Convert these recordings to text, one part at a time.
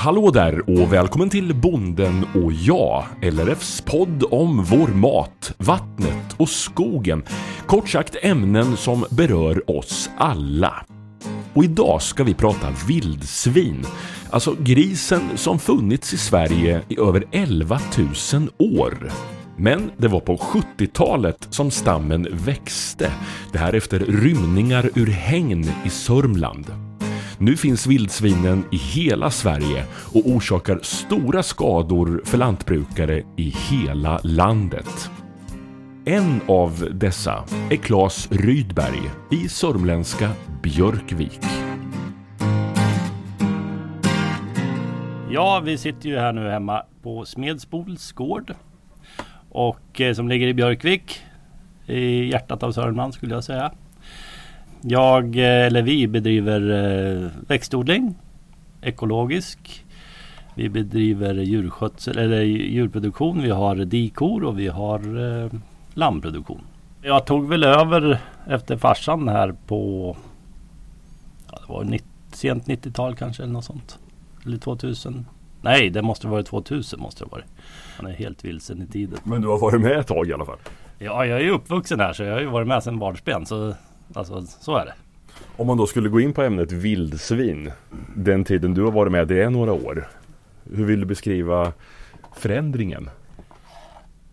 Hallå där och välkommen till Bonden och jag, LRFs podd om vår mat, vattnet och skogen. Kort sagt ämnen som berör oss alla. Och idag ska vi prata vildsvin, alltså grisen som funnits i Sverige i över 11 000 år. Men det var på 70-talet som stammen växte, det här efter rymningar ur hägn i Sörmland. Nu finns vildsvinen i hela Sverige och orsakar stora skador för lantbrukare i hela landet. En av dessa är Claes Rydberg i sörmländska Björkvik. Ja, vi sitter ju här nu hemma på Smedsbols gård. Och eh, som ligger i Björkvik. I hjärtat av Sörmland skulle jag säga. Jag, eh, eller vi, bedriver eh, växtodling. Ekologisk. Vi bedriver djurskötsel, eller djurproduktion. Vi har dikor och vi har eh, lammproduktion. Jag tog väl över efter farsan här på ja, det var 90, sent 90-tal kanske eller något sånt. Eller 2000. Nej, det måste vara 2000 måste det vara. Han är helt vilsen i tiden. Men du har varit med ett tag i alla fall? Ja, jag är ju uppvuxen här så jag har ju varit med sedan barnsben. Så alltså, så är det. Om man då skulle gå in på ämnet vildsvin, den tiden du har varit med, det är några år. Hur vill du beskriva förändringen?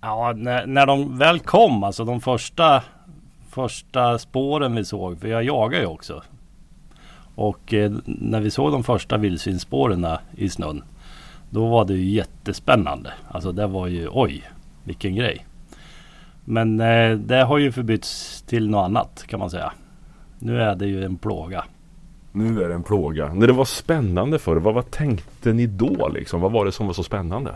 Ja, när, när de väl kom, alltså de första, första spåren vi såg, för jag jagar ju också. Och eh, när vi såg de första vildsvinsspåren i snön, då var det ju jättespännande. Alltså det var ju, oj, vilken grej. Men eh, det har ju förbytts till något annat kan man säga. Nu är det ju en plåga. Nu är det en plåga. När det var spännande för vad, vad tänkte ni då liksom? Vad var det som var så spännande?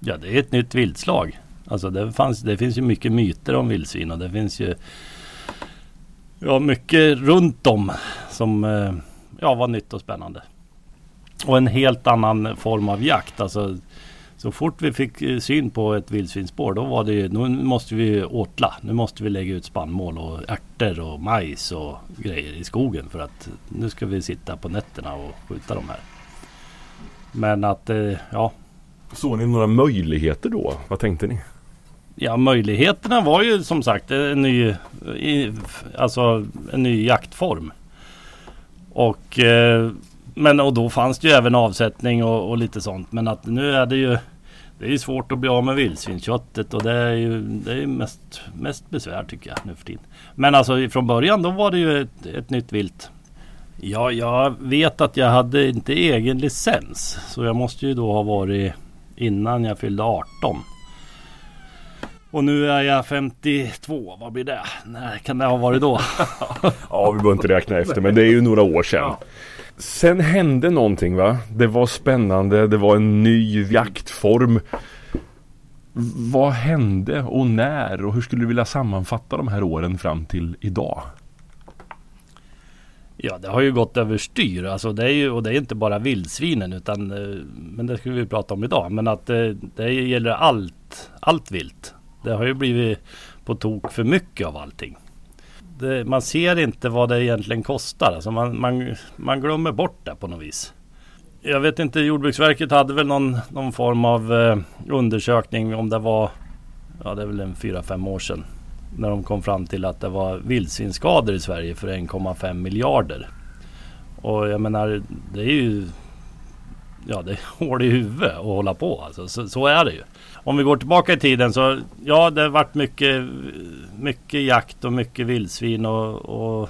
Ja, det är ett nytt viltslag. Alltså det, fanns, det finns ju mycket myter om vildsvin och det finns ju ja, mycket runt om som eh, ja, var nytt och spännande. Och en helt annan form av jakt. Alltså, så fort vi fick eh, syn på ett vildsvinsspår då var det ju, nu måste vi åtla. Nu måste vi lägga ut spannmål och ärtor och majs och grejer i skogen för att nu ska vi sitta på nätterna och skjuta de här. Men att, eh, ja. Såg ni några möjligheter då? Vad tänkte ni? Ja möjligheterna var ju som sagt en ny, alltså en ny jaktform. Och eh, men och då fanns det ju även avsättning och, och, lite sånt. Men att nu är det ju Det är svårt att bli av med vildsvinsköttet och det är ju det är mest, mest besvär tycker jag nu för tiden. Men alltså från början då var det ju ett, ett nytt vilt. Ja, jag vet att jag hade inte egen licens. Så jag måste ju då ha varit innan jag fyllde 18. Och nu är jag 52. Vad blir det? När kan det ha varit då? ja, vi behöver inte räkna efter men det är ju några år sedan. Ja. Sen hände någonting va? Det var spännande, det var en ny jaktform. Vad hände och när och hur skulle du vilja sammanfatta de här åren fram till idag? Ja det har ju gått överstyr. Alltså det är ju, och det är inte bara vildsvinen utan eh, Men det ska vi prata om idag. Men att det, det gäller allt, allt vilt. Det har ju blivit på tok för mycket av allting det, man ser inte vad det egentligen kostar. Alltså man, man, man glömmer bort det på något vis. Jag vet inte, Jordbruksverket hade väl någon, någon form av eh, undersökning om det var, ja det är väl en 4-5 år sedan. När de kom fram till att det var vildsvinsskador i Sverige för 1,5 miljarder. Och jag menar, det är ju ja, det är hål i huvudet att hålla på. Alltså, så, så, är det ju. Om vi går tillbaka i tiden så ja, det har varit mycket, mycket jakt och mycket vildsvin och, och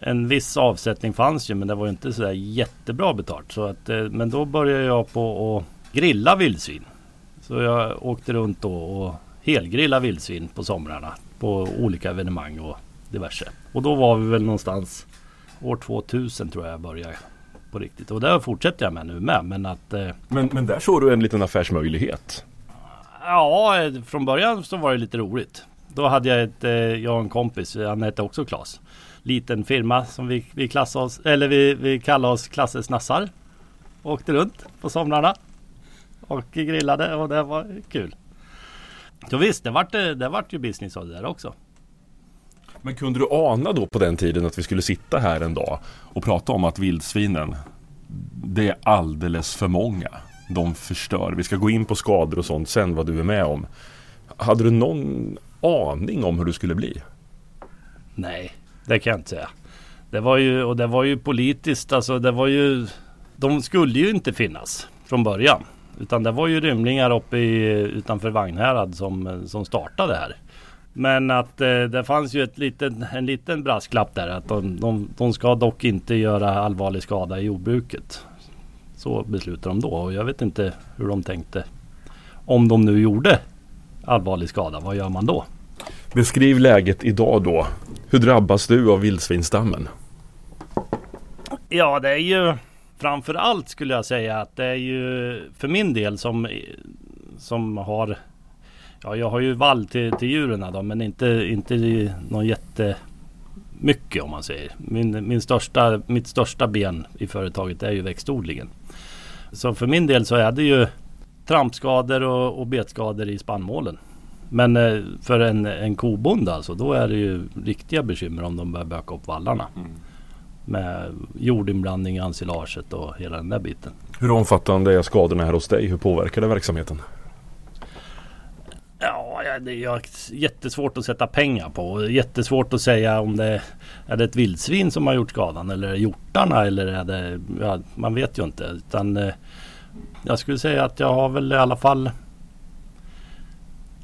en viss avsättning fanns ju men det var inte så jättebra betalt. Så att, eh, men då började jag på att grilla vildsvin. Så jag åkte runt då och helgrilla vildsvin på somrarna på olika evenemang och diverse. Och då var vi väl någonstans år 2000 tror jag jag började på riktigt. Och det fortsätter jag med nu med. Men, att, eh, men, men där såg du en liten affärsmöjlighet? Ja, från början så var det lite roligt. Då hade jag ett, eh, jag och en kompis, han hette också Klas. Liten firma som vi, vi klassade oss, eller vi, vi kallade oss Klasses Nassar. Åkte runt på somrarna. Och grillade och det var kul. Så visst, det vart, eh, det vart ju business av det där också. Men kunde du ana då på den tiden att vi skulle sitta här en dag och prata om att vildsvinen det är alldeles för många. De förstör. Vi ska gå in på skador och sånt sen vad du är med om. Hade du någon aning om hur du skulle bli? Nej, det kan jag inte säga. Det var ju, och det var ju politiskt, alltså det var ju... De skulle ju inte finnas från början. Utan det var ju rymlingar uppe i, utanför Vagnhärad som, som startade här. Men att eh, det fanns ju ett liten, en liten brasklapp där att de, de, de ska dock inte göra allvarlig skada i jordbruket. Så beslutade de då och jag vet inte hur de tänkte. Om de nu gjorde allvarlig skada, vad gör man då? Beskriv läget idag då. Hur drabbas du av vildsvinsstammen? Ja, det är ju framför allt skulle jag säga att det är ju för min del som, som har Ja, jag har ju vall till, till djuren då, men inte, inte någon jättemycket om man säger. Min, min största, mitt största ben i företaget är ju växtodlingen. Så för min del så är det ju trampskador och, och betskador i spannmålen. Men eh, för en, en kobonde alltså, då är det ju riktiga bekymmer om de börjar böka upp vallarna. Mm. Med jordinblandning i ensilaget och hela den där biten. Hur omfattande är skadorna här hos dig? Hur påverkar det verksamheten? Det är jättesvårt att sätta pengar på. Jättesvårt att säga om det är det ett vildsvin som har gjort skadan eller är det hjortarna eller är det... Ja, man vet ju inte. Utan, eh, jag skulle säga att jag har väl i alla fall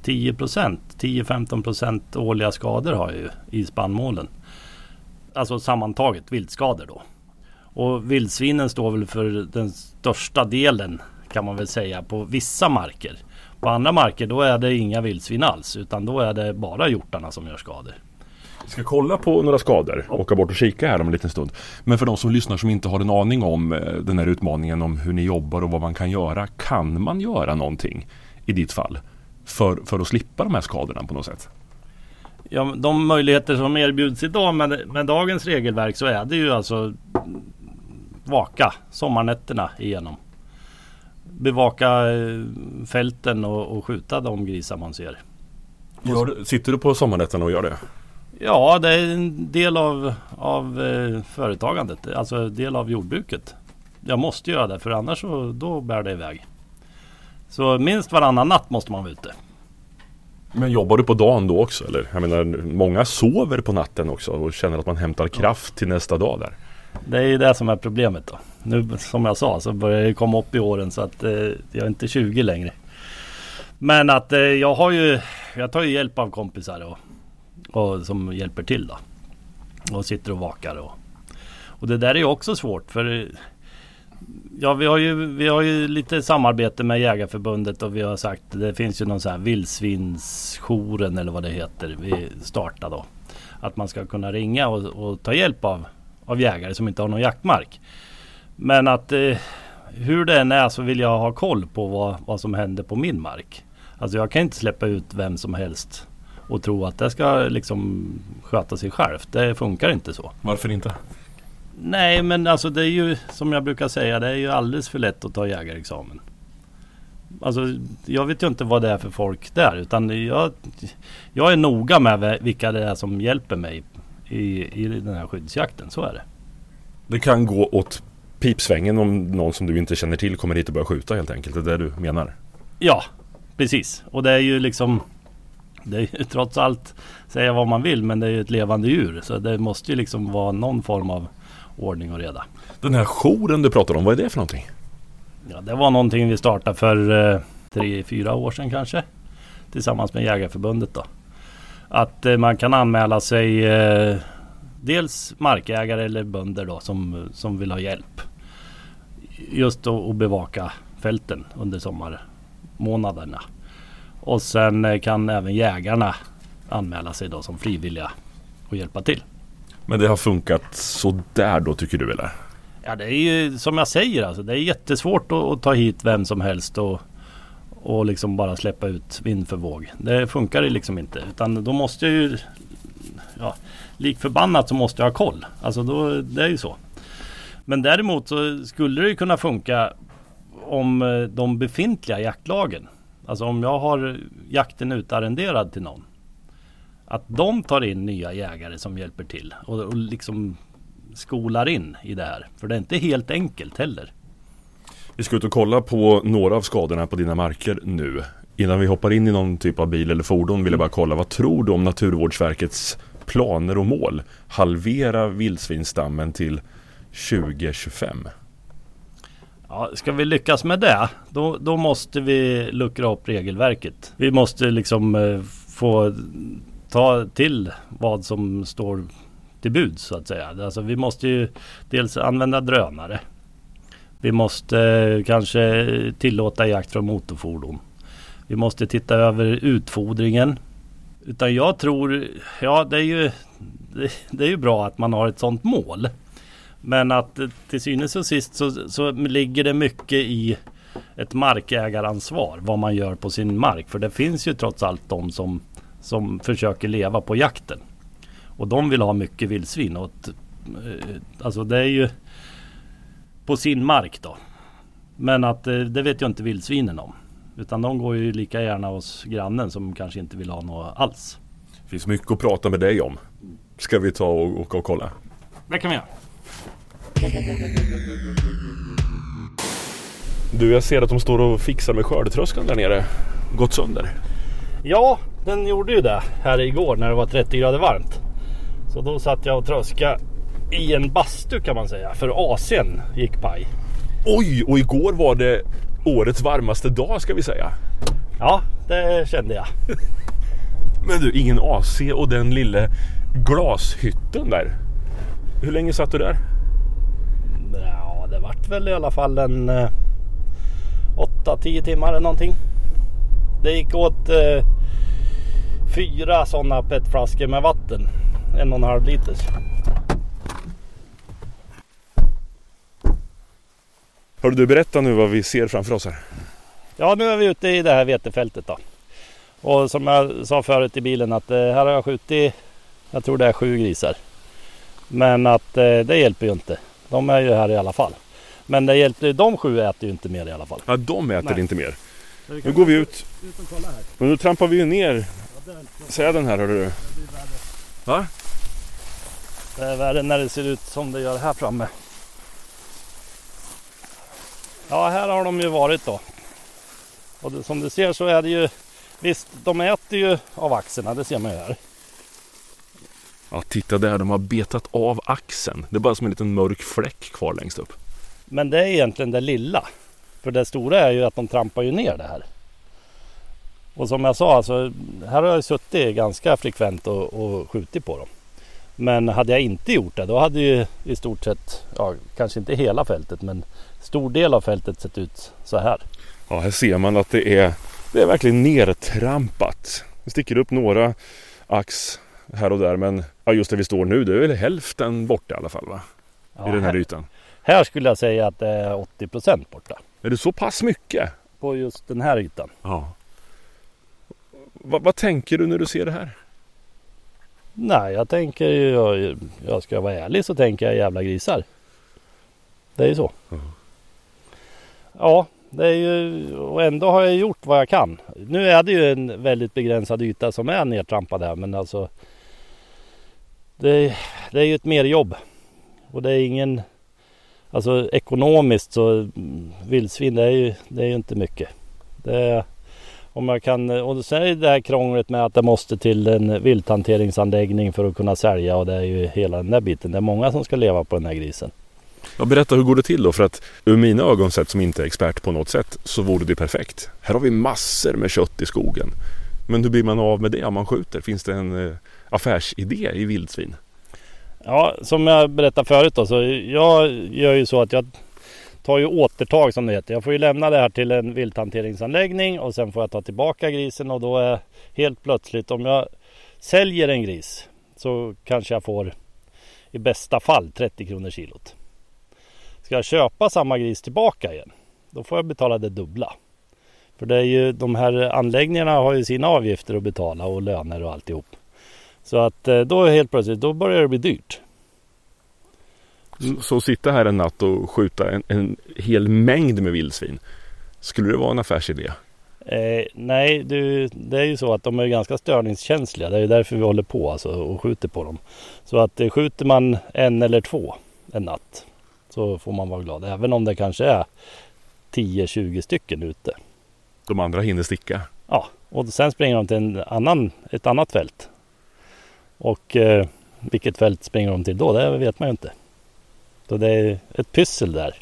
10% 10-15% årliga skador har jag ju i spannmålen. Alltså sammantaget viltskador då. Och vildsvinen står väl för den största delen kan man väl säga på vissa marker. På andra marker då är det inga vildsvin alls utan då är det bara hjortarna som gör skador. Vi ska kolla på några skador och åka bort och kika här om en liten stund. Men för de som lyssnar som inte har en aning om eh, den här utmaningen om hur ni jobbar och vad man kan göra. Kan man göra någonting i ditt fall för, för att slippa de här skadorna på något sätt? Ja, de möjligheter som erbjuds idag med, med dagens regelverk så är det ju alltså vaka sommarnätterna igenom bevaka eh, fälten och, och skjuta de grisar man ser. Gör, sitter du på sommarnätterna och gör det? Ja, det är en del av, av eh, företagandet, alltså en del av jordbruket. Jag måste göra det för annars så, då bär det iväg. Så minst varannan natt måste man vara ute. Men jobbar du på dagen då också eller? Jag menar, många sover på natten också och känner att man hämtar kraft till nästa dag där. Det är ju det som är problemet då. Nu som jag sa så börjar jag komma upp i åren så att eh, jag är inte 20 längre. Men att eh, jag har ju, jag tar ju hjälp av kompisar och, och som hjälper till då. Och sitter och vakar och, och det där är ju också svårt för eh, Ja vi har, ju, vi har ju lite samarbete med Jägarförbundet och vi har sagt det finns ju någon sån här vildsvinsjouren eller vad det heter vi startar då. Att man ska kunna ringa och, och ta hjälp av, av jägare som inte har någon jaktmark. Men att eh, hur det än är så vill jag ha koll på vad, vad som händer på min mark. Alltså jag kan inte släppa ut vem som helst och tro att det ska liksom sköta sig självt. Det funkar inte så. Varför inte? Nej men alltså det är ju som jag brukar säga det är ju alldeles för lätt att ta jägarexamen. Alltså jag vet ju inte vad det är för folk där utan jag, jag är noga med vilka det är som hjälper mig i, i den här skyddsjakten. Så är det. Det kan gå åt pipsvängen om någon som du inte känner till kommer hit och börjar skjuta helt enkelt. Det är det du menar? Ja, precis. Och det är ju liksom det är ju trots allt säga vad man vill men det är ju ett levande djur. Så det måste ju liksom vara någon form av ordning och reda. Den här jouren du pratar om, vad är det för någonting? Ja, det var någonting vi startade för eh, tre, fyra år sedan kanske. Tillsammans med Jägarförbundet då. Att eh, man kan anmäla sig eh, dels markägare eller bönder då som, som vill ha hjälp. Just att bevaka fälten under sommarmånaderna. Och sen eh, kan även jägarna anmäla sig då som frivilliga och hjälpa till. Men det har funkat sådär då tycker du eller? Ja det är ju som jag säger alltså. Det är jättesvårt att, att ta hit vem som helst och, och liksom bara släppa ut vind för våg. Det funkar ju liksom inte. Utan då måste ju ja, lik förbannat så måste jag ha koll. Alltså då, det är ju så. Men däremot så skulle det ju kunna funka om eh, de befintliga jaktlagen. Alltså om jag har jakten utarrenderad till någon. Att de tar in nya jägare som hjälper till och, och liksom skolar in i det här. För det är inte helt enkelt heller. Vi ska ut och kolla på några av skadorna på dina marker nu. Innan vi hoppar in i någon typ av bil eller fordon vill jag bara kolla. Vad tror du om Naturvårdsverkets planer och mål? Halvera vildsvinsstammen till 2025. Ja, ska vi lyckas med det, då, då måste vi luckra upp regelverket. Vi måste liksom eh, få ta till vad som står till bud så att säga. Alltså vi måste ju dels använda drönare. Vi måste eh, kanske tillåta jakt från motorfordon. Vi måste titta över utfodringen. Utan jag tror, ja det är ju, det, det är ju bra att man har ett sådant mål. Men att eh, till synes och sist så, så ligger det mycket i ett markägaransvar vad man gör på sin mark. För det finns ju trots allt de som, som försöker leva på jakten. Och de vill ha mycket vildsvin. Och ett, eh, alltså det är ju på sin mark då. Men att eh, det vet ju inte vildsvinen om. Utan de går ju lika gärna hos grannen som kanske inte vill ha något alls. Det finns mycket att prata med dig om. Ska vi ta och, och, och kolla? Det kan vi göra. Du, jag ser att de står och fixar med skördetröskeln där nere. Gått sönder. Ja, den gjorde ju det här igår när det var 30 grader varmt. Så då satt jag och tröska i en bastu kan man säga. För AC'n gick paj. Oj, och igår var det årets varmaste dag ska vi säga. Ja, det kände jag. Men du, ingen AC och den lille glashytten där. Hur länge satt du där? Ja, det vart väl i alla fall en eh, 8-10 timmar eller någonting. Det gick åt eh, fyra sådana petflaskor med vatten. En och en halv liters. Hörru du, berätta nu vad vi ser framför oss här. Ja, nu är vi ute i det här vetefältet då. Och som jag sa förut i bilen att eh, här har jag skjutit, jag tror det är sju grisar. Men att eh, det hjälper ju inte. De är ju här i alla fall. Men det hjälper, de sju äter ju inte mer i alla fall. Ja, de äter Nej. inte mer. Nu går vi ut. Men nu trampar vi ju ner säden här hörru du. Va? Det är värre när det ser ut som det gör här framme. Ja, här har de ju varit då. Och det, som du ser så är det ju Visst, de äter ju av axlarna, det ser man ju här. Ja, titta där. De har betat av axeln. Det är bara som en liten mörk fläck kvar längst upp. Men det är egentligen det lilla. För det stora är ju att de trampar ju ner det här. Och som jag sa, alltså, här har jag suttit ganska frekvent och, och skjutit på dem. Men hade jag inte gjort det, då hade ju i stort sett, ja, kanske inte hela fältet, men stor del av fältet sett ut så här. Ja, här ser man att det är, det är verkligen nertrampat. Det sticker upp några ax här och där men ja, just där vi står nu det är väl hälften borta i alla fall va? Ja, I den här här, ytan. här skulle jag säga att det är 80% borta. Är det så pass mycket? På just den här ytan. Ja. Vad, vad tänker du när du ser det här? Nej, jag tänker ju, jag, jag ska vara ärlig så tänker jag jävla grisar. Det är ju så. Ja. Ja, det är ju, och ändå har jag gjort vad jag kan. Nu är det ju en väldigt begränsad yta som är nedtrampad här, men alltså. Det, det är ju ett merjobb. Och det är ingen, alltså ekonomiskt så mm, vildsvin det är ju, det är ju inte mycket. Det är, om jag kan, och sen är det det här krånglet med att det måste till en vilthanteringsanläggning för att kunna sälja och det är ju hela den där biten. Det är många som ska leva på den här grisen. Ja, berätta hur går det till då? För att ur mina ögon sett som inte är expert på något sätt så vore det perfekt. Här har vi massor med kött i skogen. Men hur blir man av med det om man skjuter? Finns det en eh, affärsidé i vildsvin? Ja, som jag berättade förut då, så jag gör ju så att jag tar ju återtag som det heter. Jag får ju lämna det här till en vilthanteringsanläggning och sen får jag ta tillbaka grisen och då är helt plötsligt om jag säljer en gris så kanske jag får i bästa fall 30 kronor kilot. Ska jag köpa samma gris tillbaka igen då får jag betala det dubbla. För det är ju de här anläggningarna har ju sina avgifter att betala och löner och alltihop. Så att eh, då helt plötsligt då börjar det bli dyrt. Så, så sitta här en natt och skjuta en, en hel mängd med vildsvin. Skulle det vara en affärsidé? Eh, nej, du, det är ju så att de är ganska störningskänsliga. Det är ju därför vi håller på alltså, och skjuter på dem. Så att eh, skjuter man en eller två en natt. Så får man vara glad. Även om det kanske är 10-20 stycken ute. De andra hinner sticka. Ja, och sen springer de till en annan, ett annat fält. Och eh, vilket fält springer de till då? Det vet man ju inte. Så det är ett pyssel där.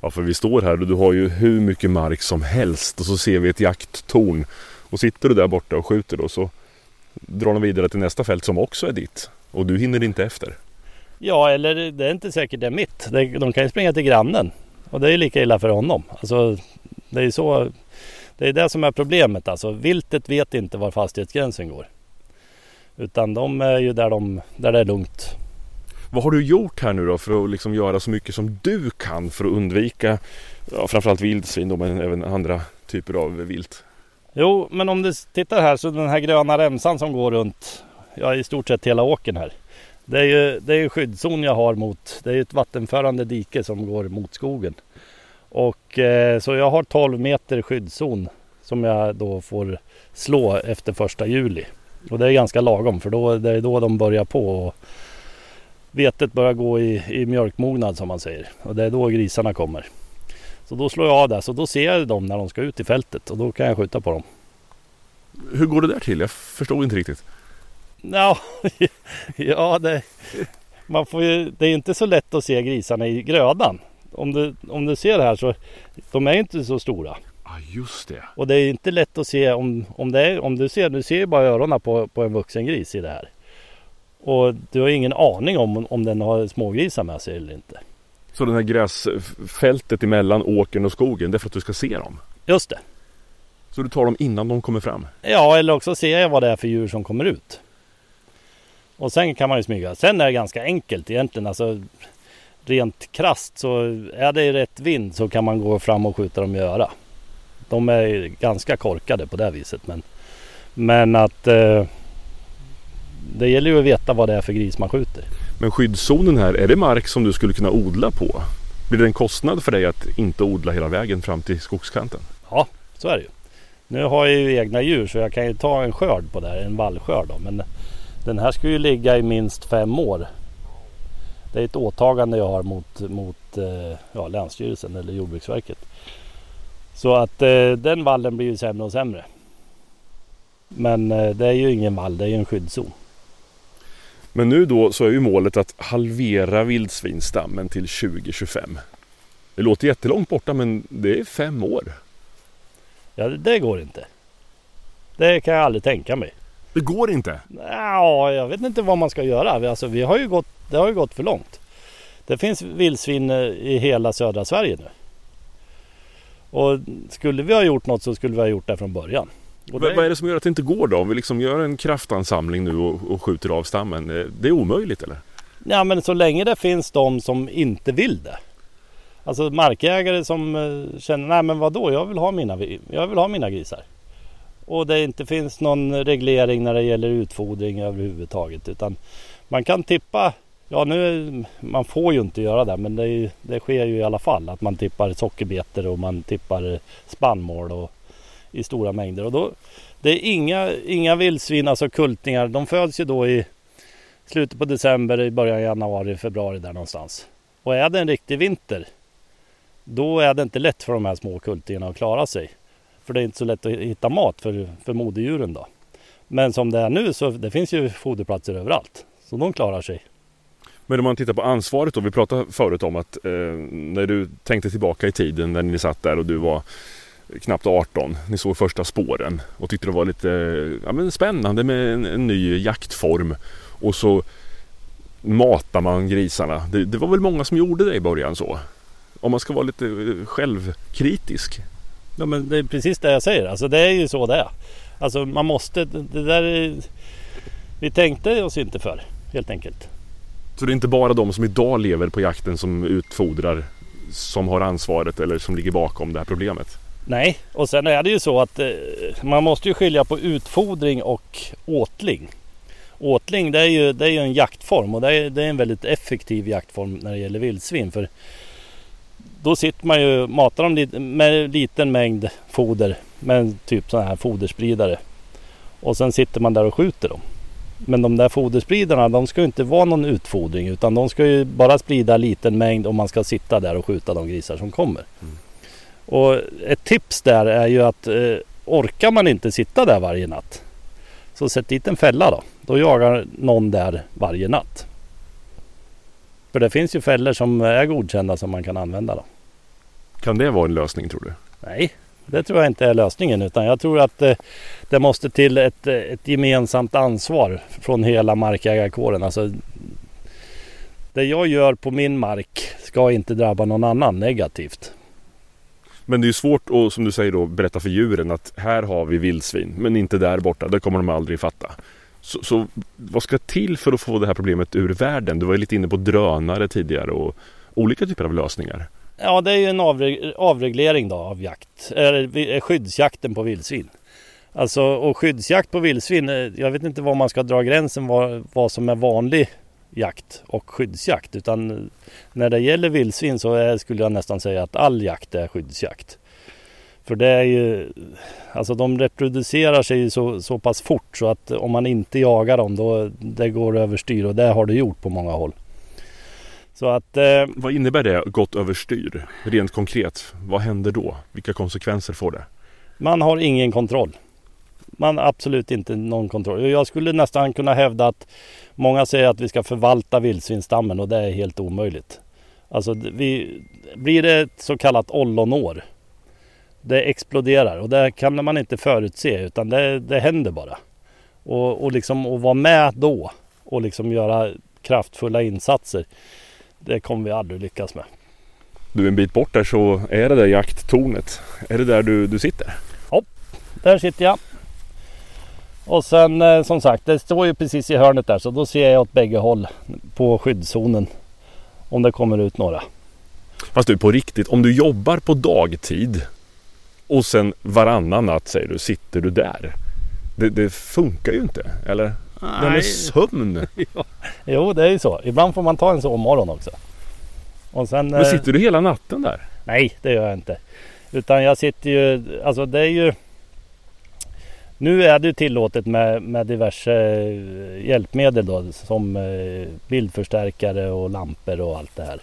Ja, för vi står här och du har ju hur mycket mark som helst och så ser vi ett jakttorn. Och sitter du där borta och skjuter då så drar de vidare till nästa fält som också är ditt. Och du hinner inte efter. Ja, eller det är inte säkert det är mitt. De kan ju springa till grannen. Och det är lika illa för honom. Alltså, det är så. Det är det som är problemet. Alltså, viltet vet inte var fastighetsgränsen går. Utan de är ju där, de, där det är lugnt. Vad har du gjort här nu då för att liksom göra så mycket som du kan för att undvika ja, framförallt vildsvin då, men även andra typer av vilt? Jo, men om du tittar här så den här gröna remsan som går runt ja, i stort sett hela åken här. Det är ju det är skyddszon jag har mot, det är ju ett vattenförande dike som går mot skogen. Och eh, så jag har 12 meter skyddszon som jag då får slå efter första juli. Och det är ganska lagom för då, det är då de börjar på och vetet börjar gå i, i mjölkmognad som man säger. Och det är då grisarna kommer. Så då slår jag av där, så då ser jag dem när de ska ut i fältet och då kan jag skjuta på dem. Hur går det där till? Jag förstod inte riktigt. Ja, ja det, man får ju, det är inte så lätt att se grisarna i grödan. Om du, om du ser här så de är inte så stora. Ja just det. Och det är inte lätt att se om, om, det är, om du ser, du ser ju bara öronen på, på en vuxen gris i det här. Och du har ingen aning om om den har smågrisar med sig eller inte. Så det här gräsfältet emellan åkern och skogen, det är för att du ska se dem? Just det. Så du tar dem innan de kommer fram? Ja, eller också ser jag vad det är för djur som kommer ut. Och sen kan man ju smyga. Sen är det ganska enkelt egentligen. Alltså, rent krast så är det rätt vind så kan man gå fram och skjuta dem i öra. De är ganska korkade på det viset. Men, men att eh, det gäller ju att veta vad det är för gris man skjuter. Men skyddszonen här, är det mark som du skulle kunna odla på? Blir det en kostnad för dig att inte odla hela vägen fram till skogskanten? Ja, så är det ju. Nu har jag ju egna djur så jag kan ju ta en skörd på det här, en vallskörd då. Men den här ska ju ligga i minst fem år. Det är ett åtagande jag har mot, mot eh, ja, Länsstyrelsen eller Jordbruksverket. Så att eh, den vallen blir ju sämre och sämre. Men eh, det är ju ingen vall, det är ju en skyddszon. Men nu då så är ju målet att halvera vildsvinstammen till 2025. Det låter jättelångt borta men det är fem år. Ja, det går inte. Det kan jag aldrig tänka mig. Det går inte? Ja, jag vet inte vad man ska göra. Alltså, vi har ju gått, det har ju gått för långt. Det finns vildsvin eh, i hela södra Sverige nu. Och skulle vi ha gjort något så skulle vi ha gjort det från början. Och det... Vad är det som gör att det inte går då? Om vi liksom gör en kraftansamling nu och, och skjuter av stammen. Eh, det är omöjligt eller? Ja men så länge det finns de som inte vill det. Alltså markägare som eh, känner, nej men vadå, jag vill ha mina, jag vill ha mina grisar. Och det inte finns någon reglering när det gäller utfodring överhuvudtaget. Utan man kan tippa, ja nu, man får ju inte göra det men det, det sker ju i alla fall. Att man tippar sockerbetor och man tippar spannmål och, i stora mängder. Och då, det är inga, inga vildsvin, alltså kultingar. De föds ju då i slutet på december, i början av januari, februari där någonstans. Och är det en riktig vinter då är det inte lätt för de här små kultingarna att klara sig. För det är inte så lätt att hitta mat för, för moderdjuren då. Men som det är nu så det finns ju foderplatser överallt. Så de klarar sig. Men om man tittar på ansvaret då. Vi pratade förut om att eh, när du tänkte tillbaka i tiden när ni satt där och du var knappt 18. Ni såg första spåren och tyckte det var lite ja, men spännande med en, en ny jaktform. Och så matar man grisarna. Det, det, var väl många som gjorde det i början så. Om man ska vara lite eh, självkritisk. Ja men det är precis det jag säger. Alltså det är ju så det är. Alltså man måste, det där är, Vi tänkte oss inte för helt enkelt. Så det är inte bara de som idag lever på jakten som utfodrar som har ansvaret eller som ligger bakom det här problemet? Nej, och sen är det ju så att eh, man måste ju skilja på utfodring och åtling. Åtling det är ju, det är ju en jaktform och det är, det är en väldigt effektiv jaktform när det gäller vildsvin. För då sitter man ju matar dem med liten mängd foder med typ sådana här foderspridare. Och sen sitter man där och skjuter dem. Men de där foderspridarna de ska ju inte vara någon utfodring utan de ska ju bara sprida liten mängd och man ska sitta där och skjuta de grisar som kommer. Mm. Och ett tips där är ju att eh, orkar man inte sitta där varje natt så sätt dit en fälla då. Då jagar någon där varje natt. För det finns ju fällor som är godkända som man kan använda då. Kan det vara en lösning tror du? Nej, det tror jag inte är lösningen utan jag tror att eh, det måste till ett, eh, ett gemensamt ansvar från hela markägarkåren. Alltså, det jag gör på min mark ska inte drabba någon annan negativt. Men det är svårt att, som du säger då, berätta för djuren att här har vi vildsvin, men inte där borta. Det kommer de aldrig fatta. Så, så, vad ska till för att få det här problemet ur världen? Du var ju lite inne på drönare tidigare och olika typer av lösningar. Ja, det är ju en avreglering då av jakt, eller eh, skyddsjakten på vildsvin. Alltså, och skyddsjakt på vildsvin, eh, jag vet inte var man ska dra gränsen vad, vad som är vanlig jakt och skyddsjakt. Utan eh, när det gäller vildsvin så är, skulle jag nästan säga att all jakt är skyddsjakt. För det är ju, alltså de reproducerar sig så, så pass fort så att om man inte jagar dem då det går överstyr och det har det gjort på många håll. Så att, eh, vad innebär det gått överstyr? Rent konkret, vad händer då? Vilka konsekvenser får det? Man har ingen kontroll. Man har absolut inte någon kontroll. Jag skulle nästan kunna hävda att många säger att vi ska förvalta vildsvinsstammen och det är helt omöjligt. Alltså vi, blir det ett så kallat ollonår. Det exploderar och det kan man inte förutse utan det, det händer bara. Och, och liksom att vara med då och liksom göra kraftfulla insatser. Det kommer vi aldrig lyckas med. Du en bit bort där så är det där jakttornet. Är det där du, du sitter? Ja, där sitter jag. Och sen eh, som sagt, det står ju precis i hörnet där så då ser jag åt bägge håll på skyddszonen. Om det kommer ut några. Fast du på riktigt, om du jobbar på dagtid och sen varannan natt säger du, sitter du där? Det, det funkar ju inte, eller? Nej. Det med sömn. ja. Jo, det är ju så. Ibland får man ta en sovmorgon också. Och sen, Men sitter du hela natten där? Nej, det gör jag inte. Utan jag sitter ju, alltså det är ju nu är det tillåtet med, med diverse eh, hjälpmedel då som eh, bildförstärkare och lampor och allt det här.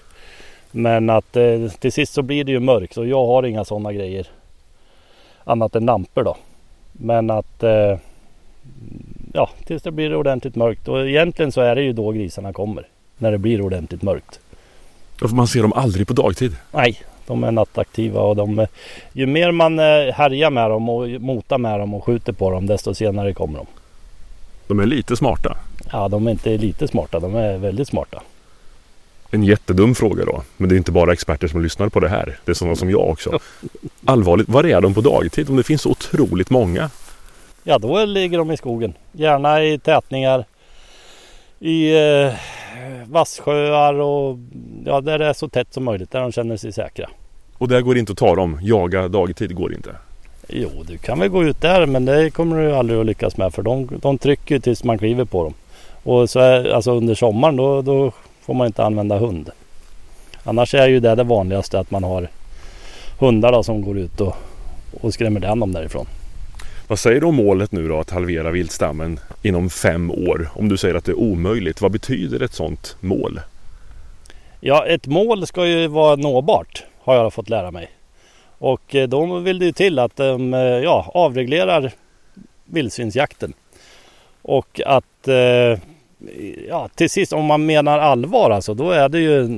Men att eh, till sist så blir det ju mörkt och jag har inga sådana grejer. Annat än lampor då. Men att ja, tills det blir ordentligt mörkt. Och egentligen så är det ju då grisarna kommer. När det blir ordentligt mörkt. Ja, för man ser dem aldrig på dagtid? Nej, de är nattaktiva och de, ju mer man eh, härjar med dem och motar med dem och skjuter på dem desto senare kommer de. De är lite smarta? Ja, de är inte lite smarta. De är väldigt smarta. En jättedum fråga då. Men det är inte bara experter som lyssnar på det här. Det är sådana som jag också. Allvarligt, var är de på dagtid? Om det finns så otroligt många? Ja, då ligger de i skogen. Gärna i tätningar. I eh, vassjöar och ja, där det är så tätt som möjligt. Där de känner sig säkra. Och där går det inte att ta dem? Jaga dagtid går inte? Jo, du kan väl gå ut där men det kommer du aldrig att lyckas med för de, de trycker tills man kliver på dem. Och så är, alltså under sommaren då, då får man inte använda hund. Annars är ju det det vanligaste att man har hundar då, som går ut och, och skrämmer den dem därifrån. Vad säger du om målet nu då att halvera viltstammen inom fem år? Om du säger att det är omöjligt, vad betyder ett sådant mål? Ja, ett mål ska ju vara nåbart har jag fått lära mig. Och eh, då vill det ju till att de eh, ja, avreglerar vildsvinsjakten. Och att eh, ja, till sist om man menar allvar alltså då är det ju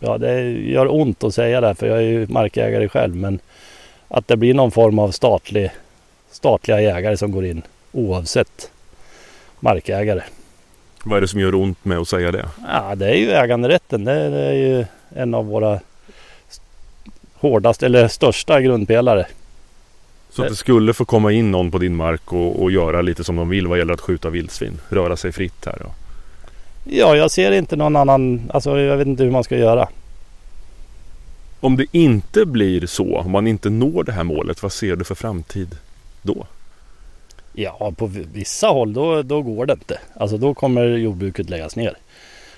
Ja det gör ont att säga det för jag är ju markägare själv men att det blir någon form av statlig statliga jägare som går in oavsett markägare. Vad är det som gör ont med att säga det? Ja, det är ju äganderätten. Det är, det är ju en av våra hårdaste eller största grundpelare. Så att det skulle få komma in någon på din mark och, och göra lite som de vill vad gäller att skjuta vildsvin? Röra sig fritt här? Ja. ja, jag ser inte någon annan. Alltså jag vet inte hur man ska göra. Om det inte blir så, om man inte når det här målet, vad ser du för framtid då? Ja, på vissa håll då, då går det inte. Alltså då kommer jordbruket läggas ner.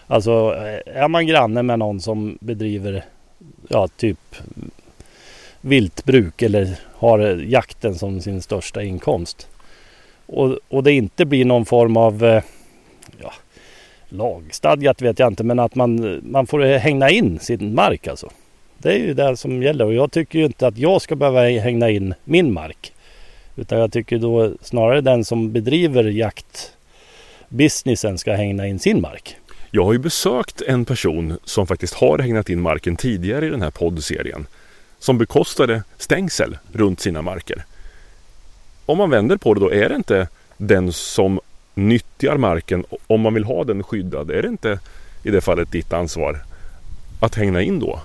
Alltså eh, är man granne med någon som bedriver ja, typ viltbruk eller har jakten som sin största inkomst. och, och det inte blir någon form av eh, ja, lagstadgat vet jag inte men att man, man får hängna in sin mark alltså. Det är ju det som gäller och jag tycker ju inte att jag ska behöva hängna in min mark. Utan jag tycker då snarare den som bedriver jaktbusinessen ska hägna in sin mark. Jag har ju besökt en person som faktiskt har hägnat in marken tidigare i den här poddserien. Som bekostade stängsel runt sina marker. Om man vänder på det då, är det inte den som nyttjar marken, om man vill ha den skyddad, är det inte i det fallet ditt ansvar att hägna in då?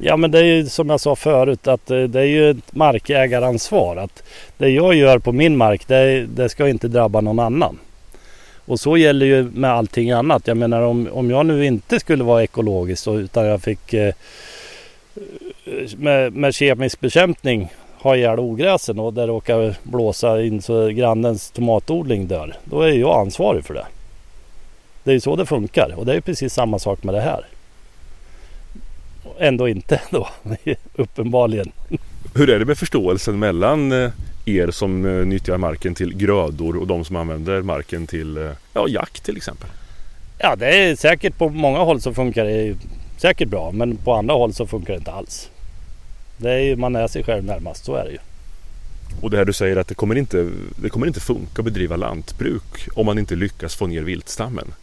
Ja men det är ju som jag sa förut att eh, det är ju ett markägaransvar. Att det jag gör på min mark det, det ska inte drabba någon annan. Och så gäller ju med allting annat. Jag menar om, om jag nu inte skulle vara ekologisk utan jag fick eh, med, med kemisk bekämpning ha ihjäl ogräsen och det råkar blåsa in så grannens tomatodling dör. Då är jag ansvarig för det. Det är ju så det funkar och det är precis samma sak med det här. Ändå inte då, uppenbarligen. Hur är det med förståelsen mellan eh, er som eh, nyttjar marken till grödor och de som använder marken till eh, ja, jakt till exempel? Ja, det är säkert på många håll så funkar det säkert bra, men på andra håll så funkar det inte alls. Det är ju, man är sig själv närmast, så är det ju. Och det här du säger att det kommer inte, det kommer inte funka att bedriva lantbruk om man inte lyckas få ner viltstammen.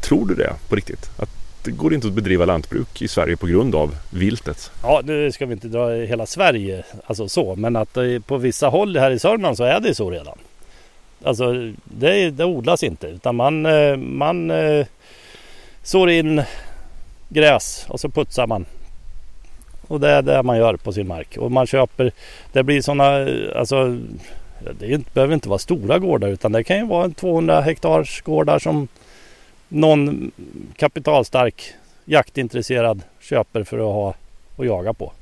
Tror du det på riktigt? Att det går inte att bedriva lantbruk i Sverige på grund av viltet? Ja, nu ska vi inte dra hela Sverige alltså så, men att på vissa håll här i Sörmland så är det så redan. Alltså det, det odlas inte utan man, eh, man eh, sår in gräs och så putsar man och det är det man gör på sin mark. Och man köper, det blir sådana, eh, alltså det behöver inte vara stora gårdar utan det kan ju vara 200 hektars gårdar som någon kapitalstark jaktintresserad köper för att ha och jaga på.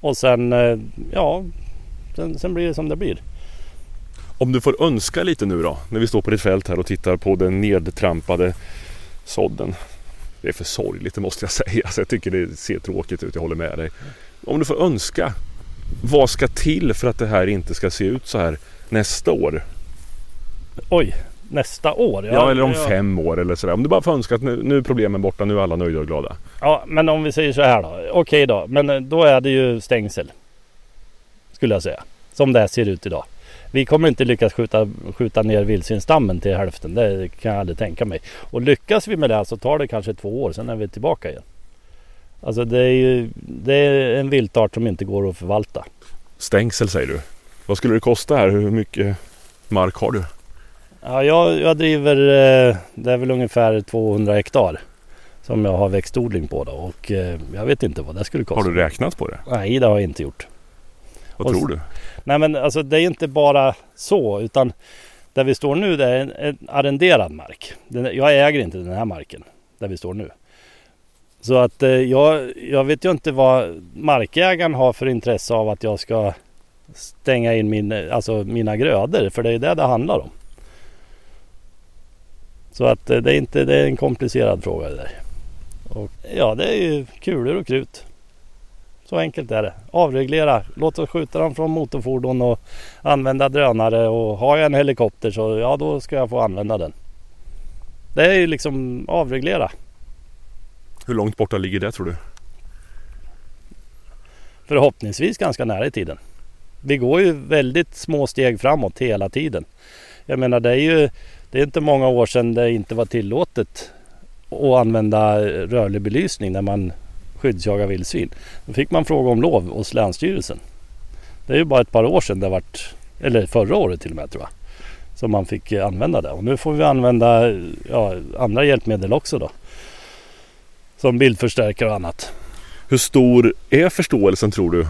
Och sen, eh, ja, sen, sen blir det som det blir. Om du får önska lite nu då, när vi står på ditt fält här och tittar på den nedtrampade sådden det är för sorgligt det måste jag säga. Alltså, jag tycker det ser tråkigt ut, jag håller med dig. Om du får önska, vad ska till för att det här inte ska se ut så här nästa år? Oj, nästa år? Ja, ja eller om ja. fem år eller sådär. Om du bara får önska att nu, nu är problemen borta, nu är alla nöjda och glada. Ja, men om vi säger så här då. Okej då, men då är det ju stängsel. Skulle jag säga. Som det ser ut idag. Vi kommer inte lyckas skjuta, skjuta ner vildsvinsstammen till hälften. Det kan jag aldrig tänka mig. Och lyckas vi med det så tar det kanske två år. Sen är vi tillbaka igen. Alltså det är ju det är en viltart som inte går att förvalta. Stängsel säger du. Vad skulle det kosta här? Hur mycket mark har du? Ja, jag, jag driver, eh, det är väl ungefär 200 hektar som jag har växtodling på då och eh, jag vet inte vad det skulle kosta. Har du räknat på det? Nej, det har jag inte gjort. Vad och, tror du? Nej men alltså det är inte bara så utan där vi står nu det är en, en arrenderad mark. Den, jag äger inte den här marken där vi står nu. Så att eh, jag, jag vet ju inte vad markägaren har för intresse av att jag ska stänga in min, alltså mina grödor. För det är det det handlar om. Så att eh, det är, inte, det är en komplicerad fråga det där. Och, ja, det är ju kulor och krut. Så enkelt är det. Avreglera. Låt oss skjuta dem från motorfordon och använda drönare. Och har jag en helikopter så ja, då ska jag få använda den. Det är ju liksom avreglera. Hur långt borta ligger det tror du? Förhoppningsvis ganska nära i tiden. Vi går ju väldigt små steg framåt hela tiden. Jag menar det är ju det är inte många år sedan det inte var tillåtet att använda rörlig belysning när man skyddsjagar vildsvin. Då fick man fråga om lov hos Länsstyrelsen. Det är ju bara ett par år sedan det vart, eller förra året till och med tror jag, som man fick använda det. Och nu får vi använda ja, andra hjälpmedel också då. Som bildförstärkare och annat. Hur stor är förståelsen tror du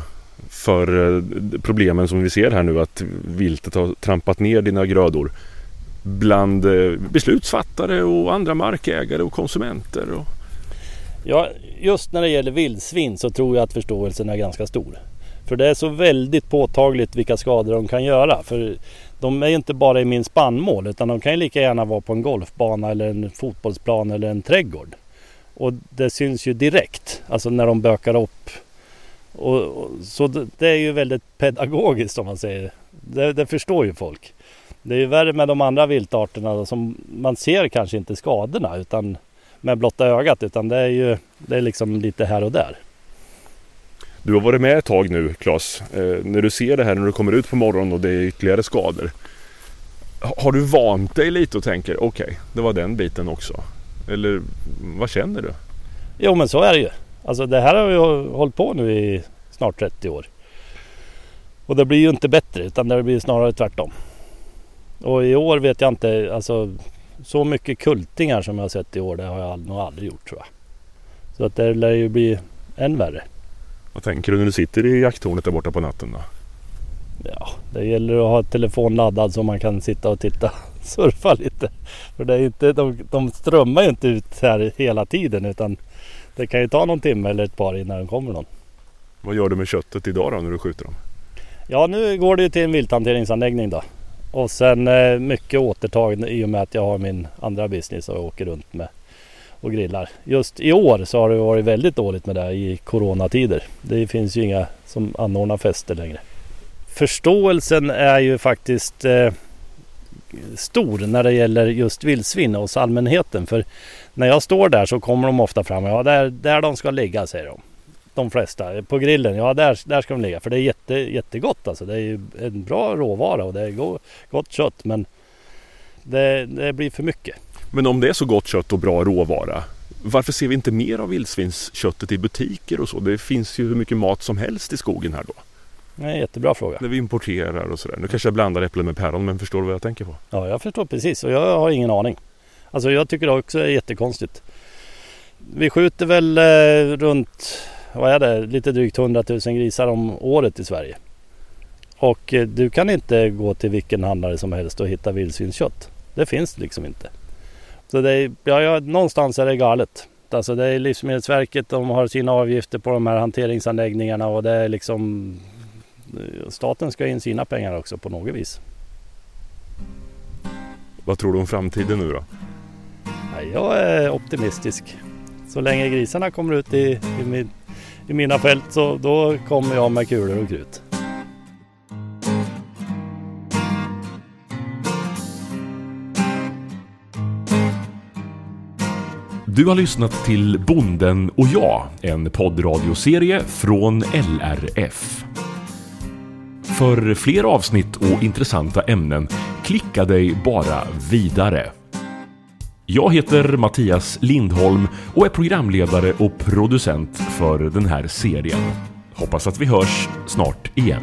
för eh, problemen som vi ser här nu att viltet har trampat ner dina grödor bland eh, beslutsfattare och andra markägare och konsumenter? Och... Ja, just när det gäller vildsvin så tror jag att förståelsen är ganska stor. För det är så väldigt påtagligt vilka skador de kan göra. För de är inte bara i min spannmål utan de kan ju lika gärna vara på en golfbana eller en fotbollsplan eller en trädgård. Och det syns ju direkt, alltså när de bökar upp Och, och, så det, det, är ju väldigt pedagogiskt om man säger. Det, det förstår ju folk. Det är ju värre med de andra viltarterna då, som man ser kanske inte skadorna utan med blotta ögat utan det är ju det är liksom lite här och där. Du har varit med ett tag nu Claes. Eh, när du ser det här när du kommer ut på morgonen och det är ytterligare skador. Har du vant dig lite och tänker okej, okay, det var den biten också? Eller vad känner du? Jo men så är det ju. Alltså det här har vi hållit på nu i snart 30 år. Och det blir ju inte bättre utan det blir snarare tvärtom. Och i år vet jag inte, alltså så mycket kultingar som jag har sett i år det har jag nog aldrig gjort tror jag. Så att det lär ju bli än värre. Vad tänker du när du sitter i jakttornet där borta på natten då? Ja, det gäller att ha telefon laddad så man kan sitta och titta surfa lite. För det är inte, de, de strömmar ju inte ut här hela tiden utan det kan ju ta någon timme eller ett par innan det kommer någon. Vad gör du med köttet idag då när du skjuter dem? Ja nu går det ju till en vilthanteringsanläggning då. Och sen eh, mycket återtag i och med att jag har min andra business och åker runt med och grillar. Just i år så har det varit väldigt dåligt med det i coronatider. Det finns ju inga som anordnar fester längre. Förståelsen är ju faktiskt eh, stor när det gäller just vildsvin hos allmänheten. För när jag står där så kommer de ofta fram. Ja, där, där de ska ligga säger de. De flesta. På grillen, ja där, där ska de ligga. För det är jätte, jättegott alltså. Det är ju en bra råvara och det är go, gott kött. Men det, det blir för mycket. Men om det är så gott kött och bra råvara. Varför ser vi inte mer av vildsvinsköttet i butiker och så? Det finns ju hur mycket mat som helst i skogen här då. En jättebra fråga. När vi importerar och sådär. Nu kanske jag blandar äpplen med päron men förstår du vad jag tänker på? Ja, jag förstår precis och jag har ingen aning. Alltså jag tycker det också är jättekonstigt. Vi skjuter väl eh, runt, vad är det, lite drygt 100 000 grisar om året i Sverige. Och eh, du kan inte gå till vilken handlare som helst och hitta vildsvinskött. Det finns liksom inte. Så det är, ja, någonstans är det galet. Alltså det är Livsmedelsverket, de har sina avgifter på de här hanteringsanläggningarna och det är liksom staten ska in sina pengar också på något vis. Vad tror du om framtiden nu då? Jag är optimistisk. Så länge grisarna kommer ut i, i, min, i mina fält så då kommer jag med kulor och krut. Du har lyssnat till Bonden och jag, en poddradioserie från LRF. För fler avsnitt och intressanta ämnen, klicka dig bara vidare. Jag heter Mattias Lindholm och är programledare och producent för den här serien. Hoppas att vi hörs snart igen.